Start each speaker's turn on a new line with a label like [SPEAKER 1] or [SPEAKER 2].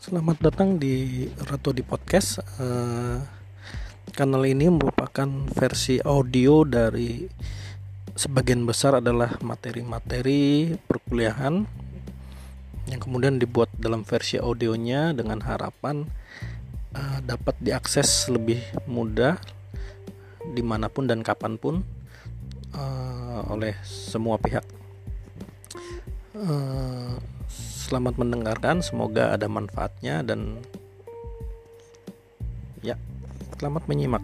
[SPEAKER 1] Selamat datang di Ratu di Podcast. Uh, kanal ini merupakan versi audio dari sebagian besar adalah materi-materi perkuliahan yang kemudian dibuat dalam versi audionya dengan harapan uh, dapat diakses lebih mudah di mana pun dan kapan pun uh, oleh semua pihak. Uh, Selamat mendengarkan, semoga ada manfaatnya dan ya, selamat menyimak.